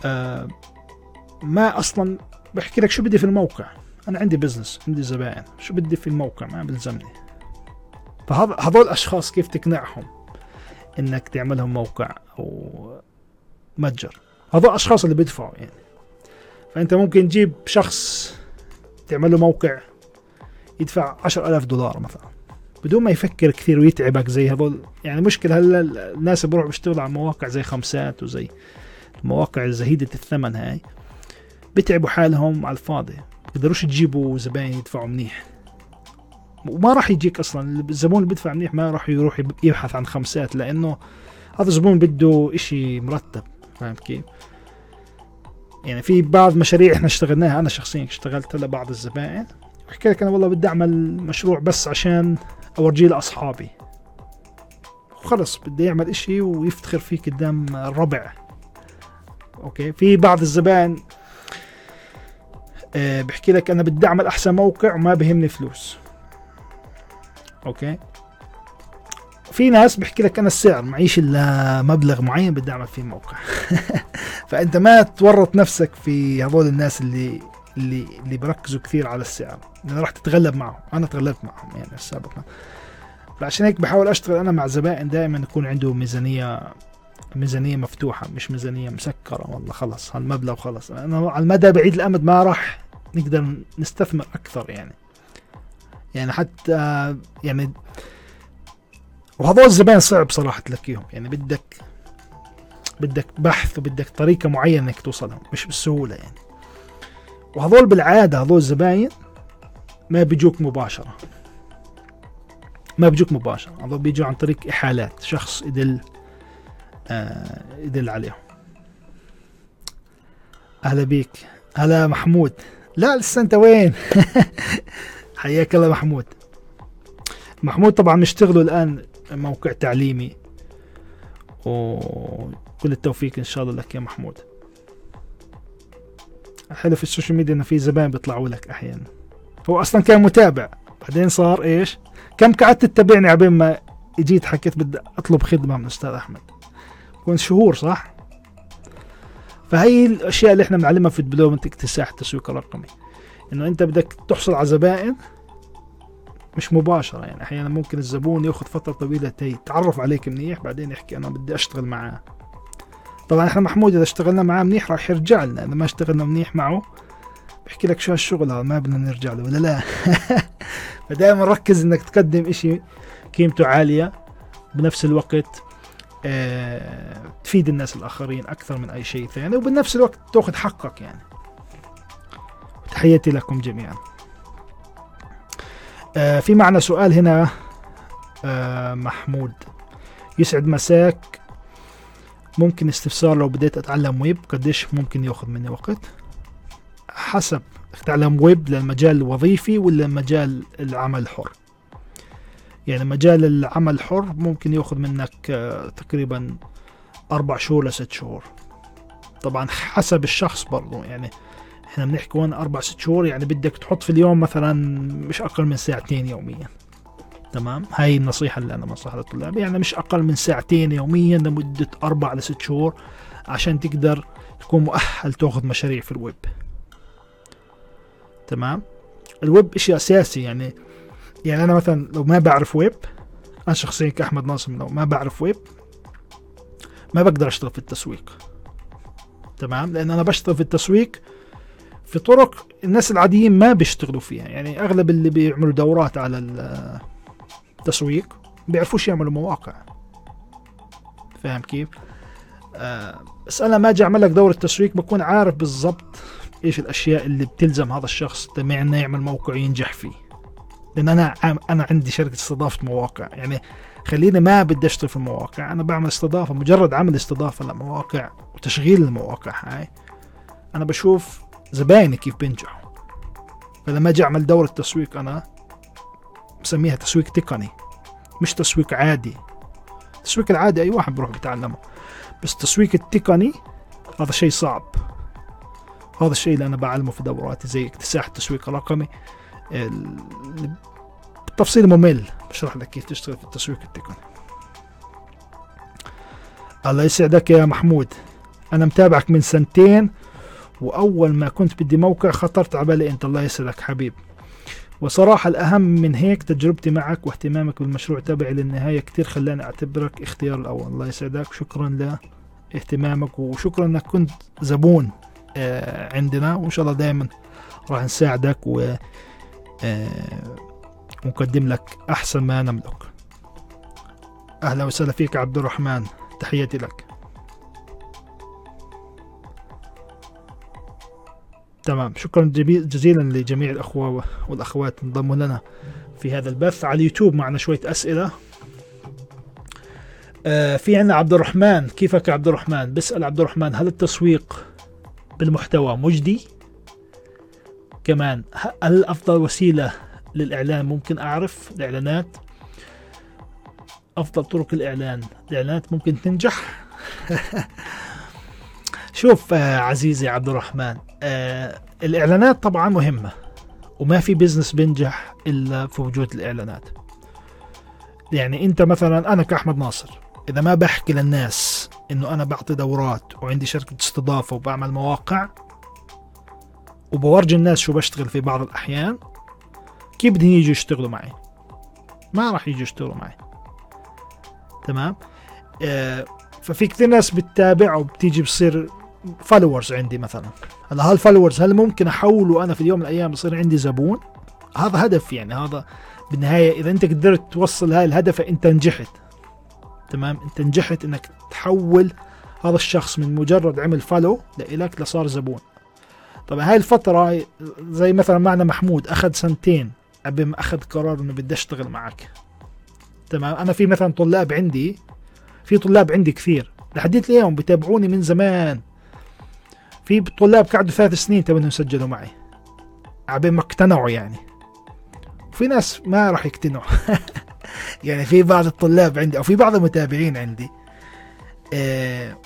آه ما أصلا بحكي لك شو بدي في الموقع. أنا عندي business عندي زبائن. شو بدي في الموقع؟ ما بلزمني. فهذول الاشخاص كيف تقنعهم إنك تعملهم موقع أو متجر؟ هذول الاشخاص اللي بيدفعوا يعني. فأنت ممكن تجيب شخص تعمل له موقع يدفع عشر ألاف دولار مثلا. بدون ما يفكر كثير ويتعبك زي هذول. يعني مشكلة هلا الناس بروحوا بيشتغلوا على مواقع زي خمسات وزي المواقع زهيدة الثمن هاي. بتعبوا حالهم على الفاضي. بيقدروش تجيبوا زباين يدفعوا منيح. وما راح يجيك أصلا. الزبون اللي بيدفع منيح ما راح يروح يبحث عن خمسات لأنه هذا الزبون بده إشي مرتب. فاهم كيف؟ يعني في بعض مشاريع إحنا اشتغلناها أنا شخصيا اشتغلت لبعض الزبائن. بحكي لك أنا والله بدي أعمل مشروع بس عشان أورجيه لأصحابي. وخلص بدي يعمل إشي ويفتخر فيه قدام الربع. okay؟ في بعض الزبائن آه، بحكي لك أنا بدي أعمل أحسن موقع وما بهمني فلوس. okay؟ في ناس بحكي لك أنا السعر معيش إلا مبلغ معين بدي أعمل فيه موقع. فأنت ما تورط نفسك في هذول الناس اللي اللي اللي بركزوا كثير على السعر. لأن راح تتغلب معهم. أنا تغلبت معهم يعني السابق فعشان هيك بحاول أشتغل أنا مع زبائن دائما يكون عنده ميزانيه ميزانية مفتوحة مش ميزانية مسكرة. والله خلص هالمبلغ خلص أنا على المدى بعيد الأمد ما راح نقدر نستثمر أكثر يعني. يعني حتى يعني وهذول الزبائن صعب صراحة تلاقيهم يعني بدك بدك بحث وبدك طريقة معينة إنك توصلهم مش بالسهوله يعني. وهذول بالعادة هذول الزباين ما بيجوك مباشرة. ما بيجوك مباشرة. هذول بيجوا عن طريق إحالات. شخص يدل آه يدل عليهم. أهلا بيك. هلا محمود. لا لسه أنت وين؟ حياك الله محمود. محمود طبعا نشتغلوا الآن موقع تعليمي. وكل التوفيق إن شاء الله لك يا محمود. الحلو في ال social media إنه في زباين بيطلعوا لك أحيانا. هو أصلا كان متابع بعدين صار إيش؟ كم قعدت تتابعني عبين ما اجيت حكيت بدي أطلب خدمة من أستاذ أحمد. كنت شهور صح؟ فهي الأشياء اللي إحنا بنعلمها في الدبلومة اكتساح التسويق الرقمي. إنه أنت بدك تحصل على زبائن مش مباشرة يعني أحيانا ممكن الزبون ياخذ فترة طويلة يتعرف عليك منيح بعدين يحكي أنا بدي أشتغل معاه. طبعا إحنا محمود إذا اشتغلنا معاه منيح راح يرجع لنا إذا ما اشتغلنا منيح معه بحكي لك شو هالشغل هذا ما بدنا نرجع له ولا لا؟ فدائما ركز إنك تقدم إشي قيمته عالية بنفس الوقت آه تفيد الناس الآخرين أكثر من أي شيء ثاني وبنفس الوقت تأخذ حقك يعني. تحياتي لكم جميعا. آه في معنا سؤال هنا آه محمود. يسعد مساك. ممكن استفسار لو بديت أتعلم ويب قديش ممكن يأخذ مني وقت؟ حسب تتعلم ويب للمجال الوظيفي ولا مجال العمل الحر يعني مجال العمل الحر ممكن يأخذ منك آه تقريبا أربع شهور لست شهور. طبعا حسب الشخص برضو يعني إحنا بنحكي هون أربع ست شهور يعني بدك تحط في اليوم مثلا مش أقل من ساعتين يوميا. تمام؟ هاي النصيحة اللي أنا بنصحها للطلاب. يعني مش أقل من ساعتين يوميا لمدة أربع لست شهور عشان تقدر تكون مؤهل تأخذ مشاريع في الويب. تمام؟ الويب إشي أساسي يعني يعني أنا مثلا لو ما بعرف ويب أنا شخصيا كأحمد ناصر لو ما بعرف ويب ما بقدر أشتغل في التسويق. تمام؟ لأن أنا بشتغل في التسويق في طرق الناس العاديين ما بيشتغلوا فيها. يعني أغلب اللي بيعملوا دورات على التسويق بيعرفوش يعملوا مواقع. فاهم كيف؟ آه بس أنا ما أجي اعمل لك دوره تسويق بكون عارف بالضبط إيش الأشياء اللي بتلزم هذا الشخص تبع إنه يعمل موقع ينجح فيه. لأن أنا أنا عندي شركة استضافة مواقع. يعني خليني ما بدي أشتغل في المواقع أنا بعمل استضافة مجرد عمل استضافة لمواقع وتشغيل المواقع هاي أنا بشوف زبايني كيف بينجحوا. فلما أجي أعمل دورة تسويق أنا بسميها تسويق تقني مش تسويق عادي. التسويق العادي أي واحد بيروح بيتعلمه. بس التسويق التقني هذا شيء صعب. هذا الشيء اللي أنا بعلمه في دوراتي زي اكتساح التسويق الرقمي. بالتفصيل ممل. بشرح لك كيف تشتغل في التسويق التقني. الله يسعدك يا محمود. أنا متابعك من سنتين وأول ما كنت بدي موقع خطرت على بالي أنت. الله يسعدك حبيب. وصراحة الأهم من هيك تجربتي معك واهتمامك بالمشروع تبعي للنهاية كتير خلاني أعتبرك اختيار الأول. الله يسعدك. شكرا لاهتمامك وشكرا أنك كنت زبون آه، عندنا. وإن شاء الله دائما راح نساعدك و آه، ونقدم لك أحسن ما نملك. أهلا وسهلا فيك عبد الرحمن. تحياتي لك. تمام. شكرا جزيلا لجميع الأخوة والأخوات انضموا لنا في هذا البث. على اليوتيوب معنا شوية أسئلة. آه في عندنا عبد الرحمن. كيفك يا عبد الرحمن؟ بسأل عبد الرحمن هل التسويق بالمحتوى مجدي؟ كمان هل أفضل وسيلة للإعلان ممكن أعرف؟ الإعلانات. أفضل طرق الإعلان. الإعلانات ممكن تنجح. شوف آه عزيزي عبد الرحمن آه الإعلانات طبعا مهمة وما في بزنس بينجح إلا في وجود الإعلانات. يعني أنت مثلا أنا كأحمد ناصر إذا ما بحكي للناس إنه أنا بعطي دورات وعندي شركة استضافة وبعمل مواقع وبورجي الناس شو بشتغل في بعض الأحيان كيف بدهم يجوا يشتغلوا معي؟ ما راح يجوا يشتغلوا معي. تمام؟ آه ففي كثير ناس بتتابع وبتيجي بصير followers عندي مثلا. هلا هال followers هل ممكن أحوله أنا في اليوم من الأيام يصير عندي زبون؟ هذا هدف يعني هذا بالنهاية إذا أنت قدرت توصل هاي الهدف أنت نجحت. تمام؟ أنت نجحت إنك تحول هذا الشخص من مجرد عمل فولو لإلك لصار زبون. طبعا هاي الفترة زي مثلا معنا محمود أخذ سنتين قبل ما أخذ قرار إنه بدي أشتغل معك. تمام؟ أنا في مثلا طلاب عندي في طلاب عندي كثير. لحديت اليوم بتابعوني من زمان. في طلاب قعدوا ثلاث سنين تبنوا يسجلوا معي. عبين ما اقتنعوا يعني. وفي ناس ما راح يقتنعوا. يعني في بعض الطلاب عندي أو في بعض المتابعين عندي آه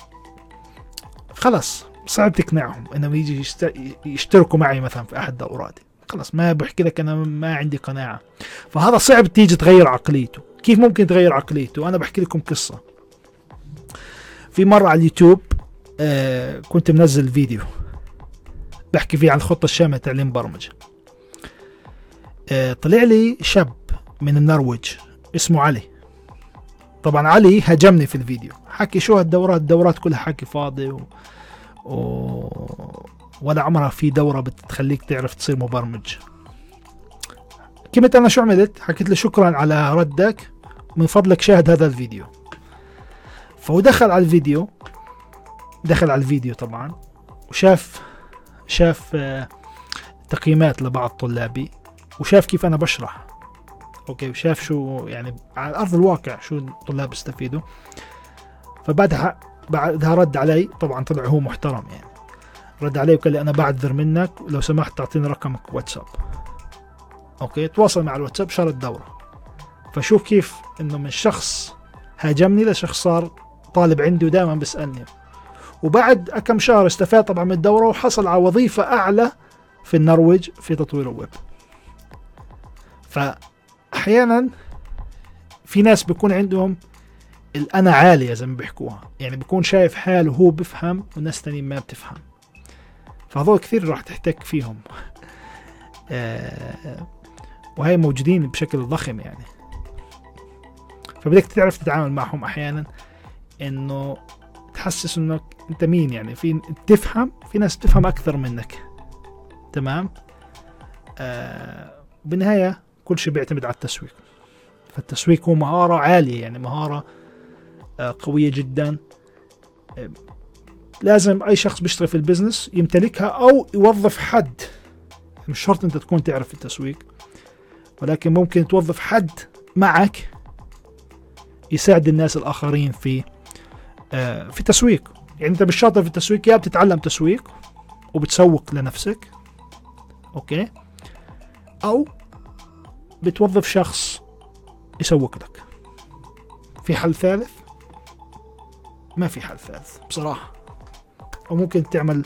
خلص صعب تقنعهم إنهم يجي يشت- يشتركوا معي مثلا في أحد دوراتي. خلص ما بحكي لك أنا ما عندي قناعة. فهذا صعب تيجي تغير عقليته. كيف ممكن تغير عقليته؟ أنا بحكي لكم قصة. في مرة على اليوتيوب آه كنت منزل فيديو بحكي فيه عن الخطه الشامله لتعليم برمجه آه طلع لي شاب من النرويج اسمه علي. طبعا علي هاجمني في الفيديو. حكي شو هالدورات الدورات كلها حكي فاضي و... و... ولا عمرها في دورة بتخليك تعرف تصير مبرمج. كلمة أنا شو عملت؟ حكيت له شكرا على ردك من فضلك شاهد هذا الفيديو. فهو دخل على الفيديو دخل على الفيديو طبعا وشاف شاف آه، تقييمات لبعض طلابي وشاف كيف أنا بشرح. okay وشاف شو يعني على أرض الواقع شو الطلاب استفيدوا. فبعدها بعدها رد علي طبعا طلع هو محترم يعني. رد علي وقال لي أنا بعذر منك لو سمحت تعطيني رقمك واتساب. okay تواصل مع الواتساب شرى الدوره فشوف كيف إنه من شخص هاجمني لشخص صار طالب عندي ودائما بيسألني. وبعد كم شهر استفاد طبعا من الدورة وحصل على وظيفة أعلى في النرويج في تطوير الويب. فاحيانا في ناس بيكون عندهم الانا عاليه زي ما بيحكوها. يعني بيكون شايف حاله هو بفهم والناس تانيين ما بتفهم. فهذول كثير راح تحتك فيهم. آه، وهي موجودين بشكل ضخم يعني. فبدك تعرف تتعامل معهم أحيانا إنه تحسس إنك أنت مين يعني؟ في تفهم في ناس تفهم أكثر منك. تمام؟ آه بالنهاية كل شيء بيعتمد على التسويق. فالتسويق هو مهارة عالية يعني مهارة آه قوية جدا. آه لازم أي شخص بيشتغل في البزنس يمتلكها أو يوظف حد. مش شرط أنت تكون تعرف التسويق ولكن ممكن توظف حد معك يساعد الناس الآخرين في في التسويق يعني انت مش شاطر في التسويق يا بتتعلم تسويق وبتسوق لنفسك أوكي؟ أو بتوظف شخص يسوق لك. في حل ثالث؟ ما في حل ثالث بصراحة. أو ممكن تعمل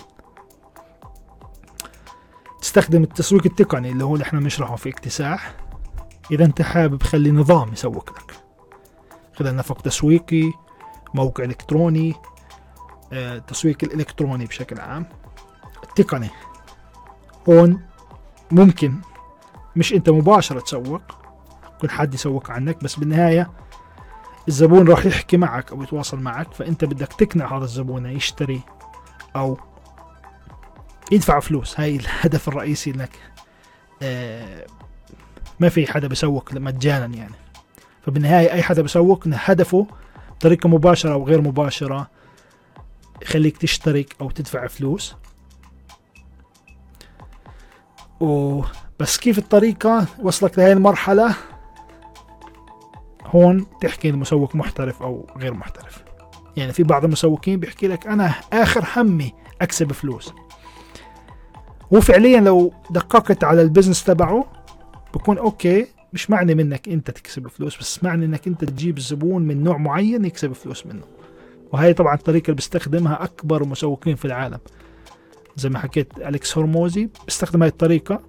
تستخدم التسويق التقني اللي هو اللي إحنا بنشرحه في اكتساح. إذا أنت حابب خلي نظام يسوق لك. خلال نفق تسويقي موقع إلكتروني آه، التسويق الإلكتروني بشكل عام. التقني هون ممكن مش أنت مباشرة تسوق يكون حد يسوق عنك بس بالنهاية الزبون راح يحكي معك أو يتواصل معك فأنت بدك تقنع هذا الزبون يشتري أو يدفع فلوس. هاي الهدف الرئيسي انك آه ما في حدا بيسوق مجانا يعني. فبالنهاية أي حدا بيسوق هدفه بطريقة مباشرة أو غير مباشرة يخليك تشترك أو تدفع فلوس. وبس كيف الطريقة؟ وصلك لهي المرحلة؟ هون تحكي المسوق محترف أو غير محترف. يعني في بعض المسوقين بيحكي لك أنا آخر همي أكسب فلوس. وفعليا لو دققت على ال business تبعه بكون okay مش معني منك أنت تكسب فلوس بس معني أنك أنت تجيب زبون من نوع معين يكسب فلوس منه. وهي طبعا الطريقة اللي بيستخدمها أكبر مسوقين في العالم. زي ما حكيت أليكس هرموزي بيستخدم هاي الطريقة.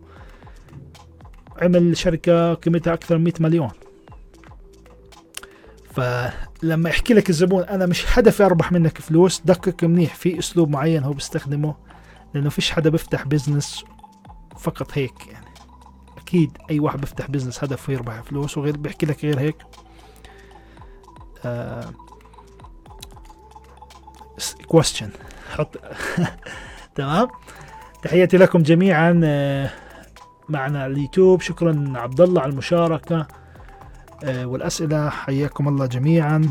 عمل شركة قيمتها أكثر من 100 مليون. فلما يحكي لك الزبون أنا مش هدفي أربح منك فلوس دقق منيح في أسلوب معين هو بيستخدمه لأنه فيش حدا بيفتح business فقط هيك يعني. أكيد أي واحد بيفتح business هدفه يربح فلوس وغير بيحكي لك غير هيك. آه question. حط تمام؟ تحياتي لكم جميعا آه، معنا اليوتيوب. شكرا عبد الله على المشاركة. آه، والأسئلة حياكم الله جميعا.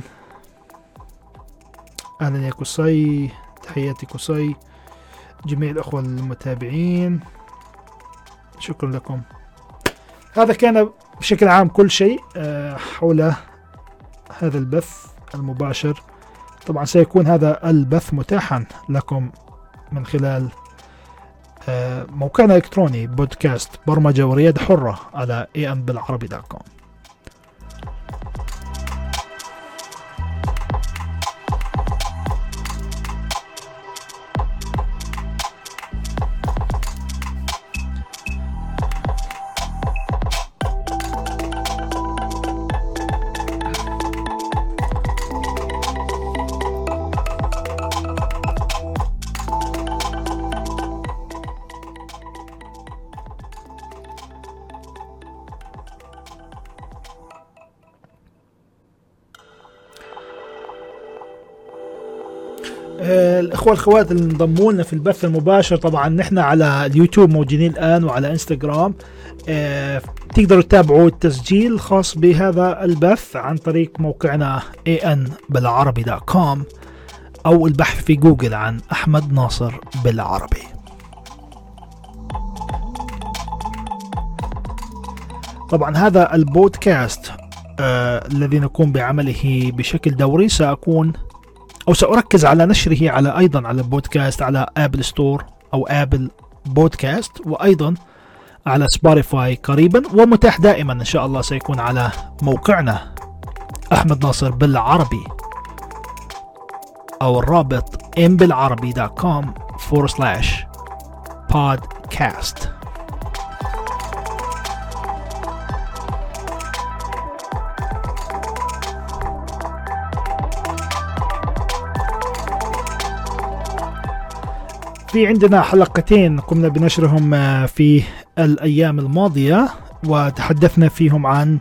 أهلا يا قصي تحياتي قصي جميع الأخوة المتابعين. شكرا لكم. هذا كان بشكل عام كل شيء آه، حول هذا البث المباشر. طبعا سيكون هذا البث متاحا لكم من خلال آه، موقعنا الإلكتروني بودكاست برمجة وريادة حرة على ambilعربي.com الاخوه والأخوات اللي انضموا لنا في البث المباشر طبعا نحن على اليوتيوب موجودين الآن وعلى إنستغرام. آه، تقدروا تتابعوا التسجيل الخاص بهذا البث عن طريق موقعنا ان بالعربي dot com أو البحث في جوجل عن أحمد ناصر بالعربي. طبعا هذا البودكاست آه الذي نقوم بعمله بشكل دوري سأكون أو سأركز على نشره على أيضا على بودكاست على Apple Store أو Apple Podcast وأيضا على سبوتيفاي قريبا ومتاح دائما إن شاء الله سيكون على موقعنا أحمد ناصر بالعربي أو الرابط mbilarabi.com forward slash podcast. في عندنا حلقتين قمنا بنشرهم آه، في الأيام الماضية وتحدثنا فيهم عن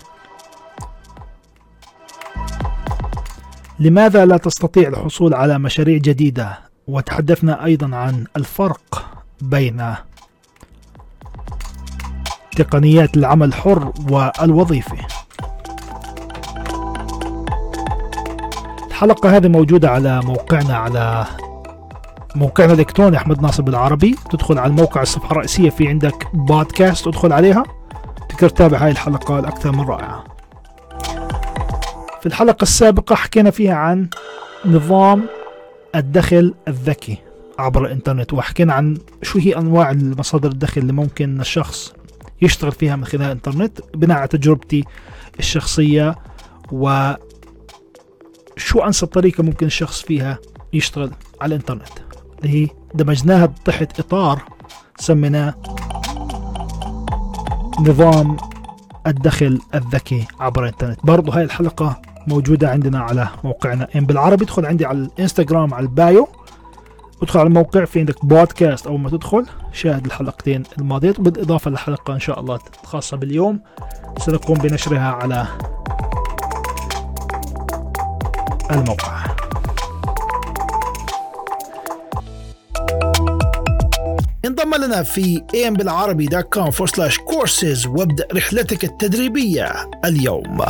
لماذا لا تستطيع الحصول على مشاريع جديدة وتحدثنا أيضا عن الفرق بين تقنيات العمل الحر والوظيفي الحلقة هذه موجودة على موقعنا على موقعنا الإلكتروني أحمد ناصر بالعربي. تدخل على الموقع الصفحة الرئيسية في عندك بودكاست تدخل عليها. تقدر تتابع هاي الحلقة الاكثر من رائعة. في الحلقة السابقة حكينا فيها عن نظام الدخل الذكي عبر الإنترنت وحكينا عن شو هي أنواع المصادر الدخل اللي ممكن الشخص يشتغل فيها من خلال الإنترنت بناء على تجربتي الشخصية و شو أنسب طريقة ممكن الشخص فيها يشتغل على الإنترنت. اللي هي دمجناها تحت إطار سميناه نظام الدخل الذكي عبر الإنترنت. برضو هاي الحلقة موجودة عندنا على موقعنا. إن بالعربي ادخل عندي على الإنستغرام على البايو. ادخل على الموقع في عندك بودكاست أول ما تدخل شاهد الحلقتين الماضيات بالإضافة للحلقة إن شاء الله الخاصة باليوم سنقوم بنشرها على الموقع. انضم لنا في ambilعربي.com forward slash courses وابدأ رحلتك التدريبية اليوم.